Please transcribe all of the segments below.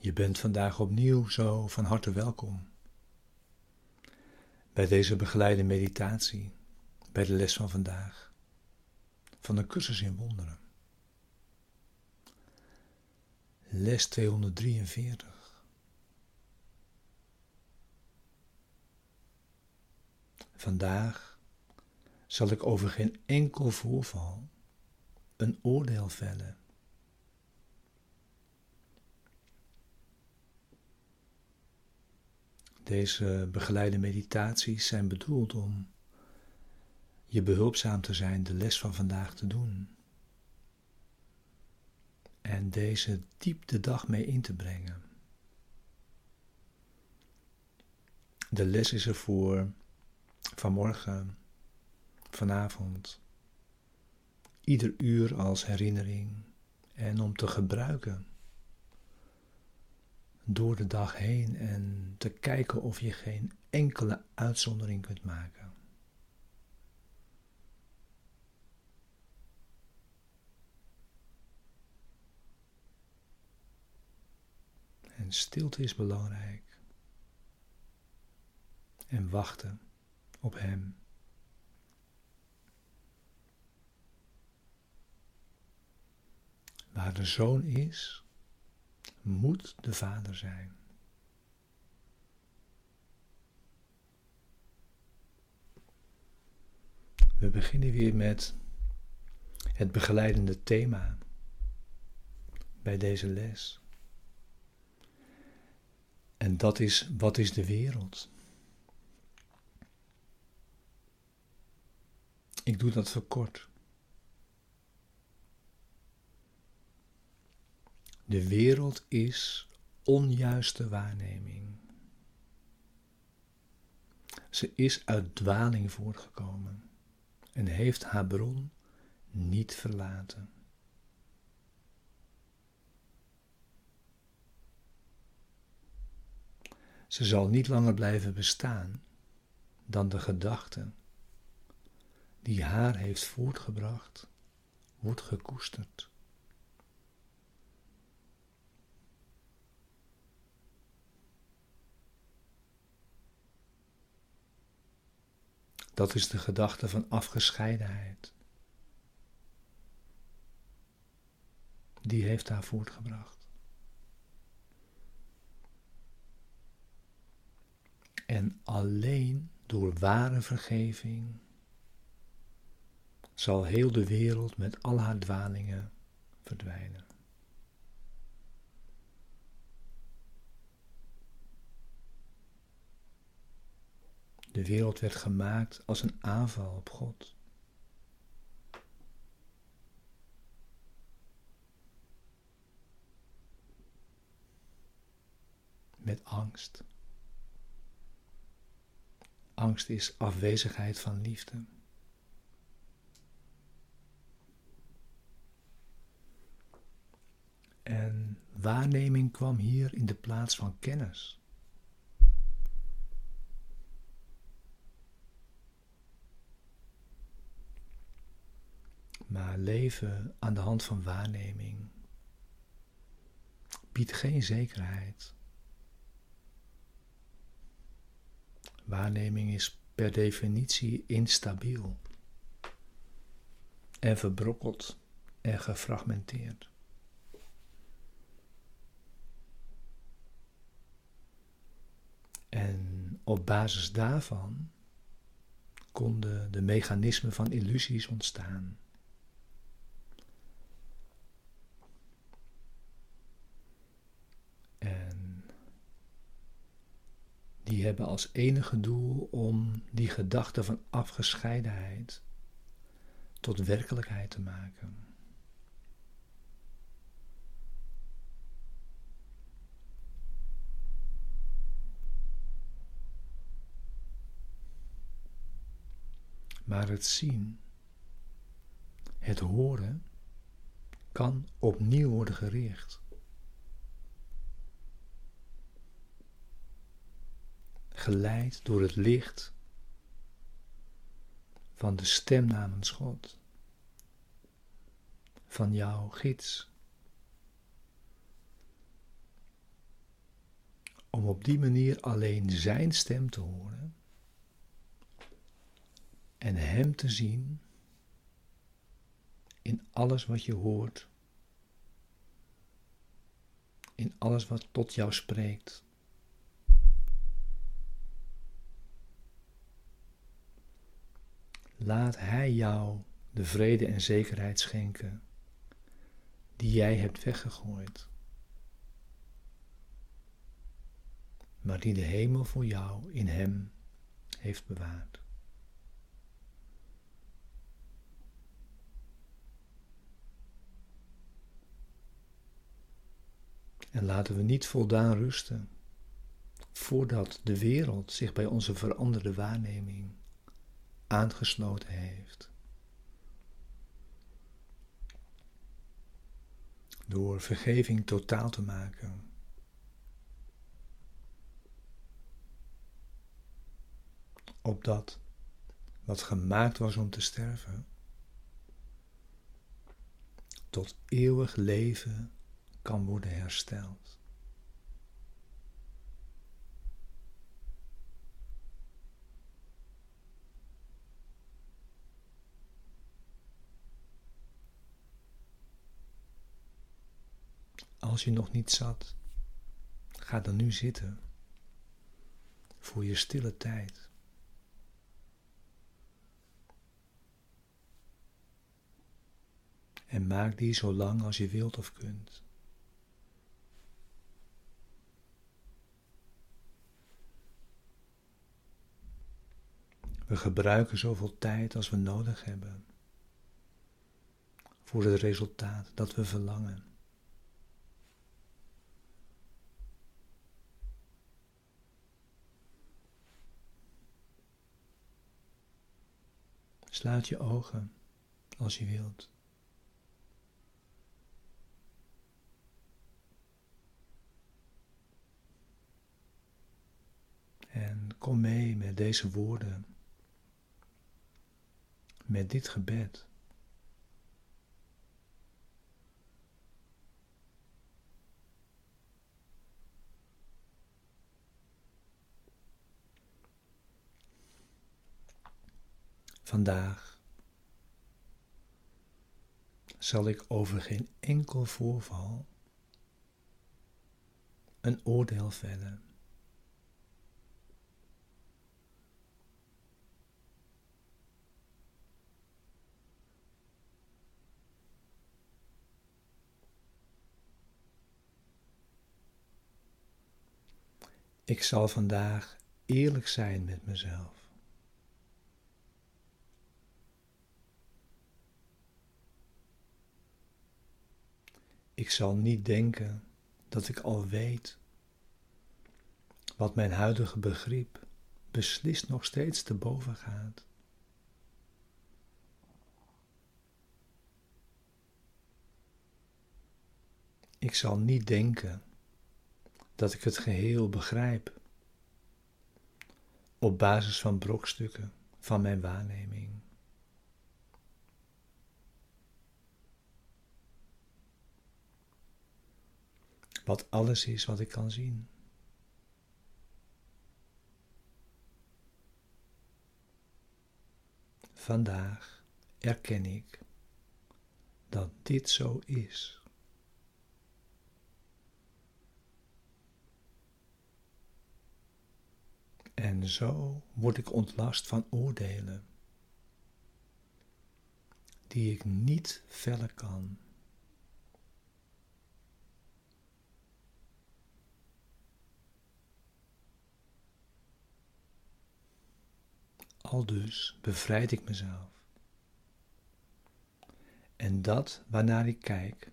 Je bent vandaag opnieuw zo van harte welkom bij deze begeleide meditatie, bij de les van vandaag, van de cursus in wonderen. Les 243. Vandaag zal ik over geen enkel voorval een oordeel vellen. Deze begeleide meditaties zijn bedoeld om je behulpzaam te zijn de les van vandaag te doen. En deze diep de dag mee in te brengen. De les is er voor vanmorgen, vanavond, ieder uur als herinnering en om te gebruiken door de dag heen en te kijken of je geen enkele uitzondering kunt maken. En stilte is belangrijk. En wachten op Hem. Waar de zoon is, moet de Vader zijn. We beginnen weer met het begeleidende thema bij deze les. En dat is, wat is de wereld? Ik doe dat verkort. De wereld is onjuiste waarneming. Ze is uit dwaling voortgekomen en heeft haar bron niet verlaten. Ze zal niet langer blijven bestaan dan de gedachte die haar heeft voortgebracht, wordt gekoesterd. Dat is de gedachte van afgescheidenheid. Die heeft haar voortgebracht. En alleen door ware vergeving zal heel de wereld met al haar dwalingen verdwijnen. De wereld werd gemaakt als een aanval op God. Met angst. Angst is afwezigheid van liefde. En waarneming kwam hier in de plaats van kennis. Maar leven aan de hand van waarneming biedt geen zekerheid. Waarneming is per definitie instabiel en verbrokkeld en gefragmenteerd. En op basis daarvan konden de mechanismen van illusies ontstaan. Hebben als enige doel om die gedachte van afgescheidenheid tot werkelijkheid te maken. Maar het zien, het horen, kan opnieuw worden gericht. Geleid door het licht van de stem namens God, van jouw gids. om op die manier alleen Zijn stem te horen en Hem te zien in alles wat je hoort, in alles wat tot jou spreekt. Laat Hij jou de vrede en zekerheid schenken die jij hebt weggegooid, maar die de hemel voor jou in Hem heeft bewaard. En laten we niet voldaan rusten voordat de wereld zich bij onze veranderde waarneming aangesloten heeft. Door vergeving totaal te maken. Opdat wat gemaakt was om te sterven, tot eeuwig leven kan worden hersteld. Als je nog niet zat, ga dan nu zitten voor je stille tijd. En maak die zo lang als je wilt of kunt. We gebruiken zoveel tijd als we nodig hebben voor het resultaat dat we verlangen. Sluit je ogen als je wilt. En kom mee met deze woorden met dit gebed. Vandaag zal ik over geen enkel voorval een oordeel vellen. Ik zal vandaag eerlijk zijn met mezelf. Ik zal niet denken dat ik al weet wat mijn huidige begrip beslist nog steeds te boven gaat. Ik zal niet denken dat ik het geheel begrijp. Op basis van brokstukken van mijn waarneming. Wat alles is wat ik kan zien. Vandaag erken ik dat dit zo is. En zo word ik ontlast van oordelen die ik niet vellen kan. Al dus bevrijd ik mezelf. En dat waarnaar ik kijk,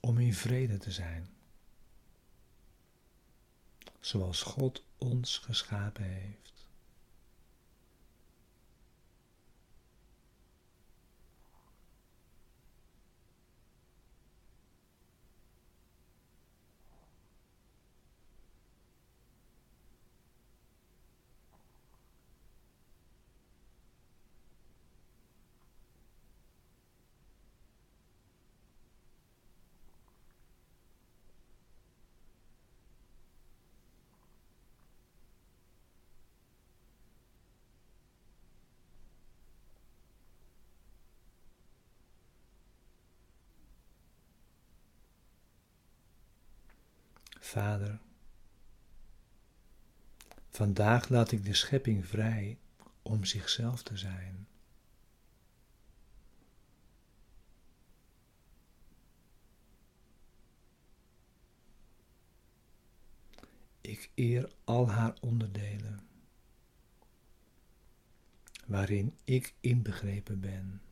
om in vrede te zijn zoals God ons geschapen heeft. Vader, vandaag laat ik de schepping vrij om zichzelf te zijn. Ik eer al haar onderdelen, waarin ik inbegrepen ben.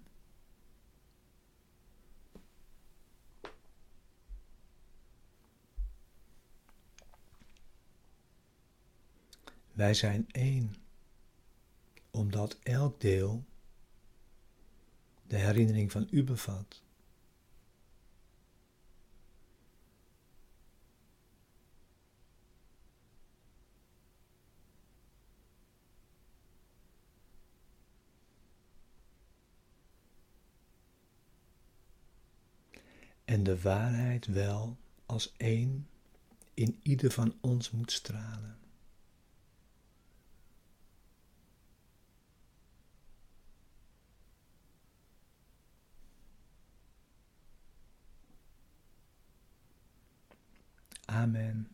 Wij zijn één, omdat elk deel de herinnering van u bevat. En de waarheid wel als één in ieder van ons moet stralen. Amen.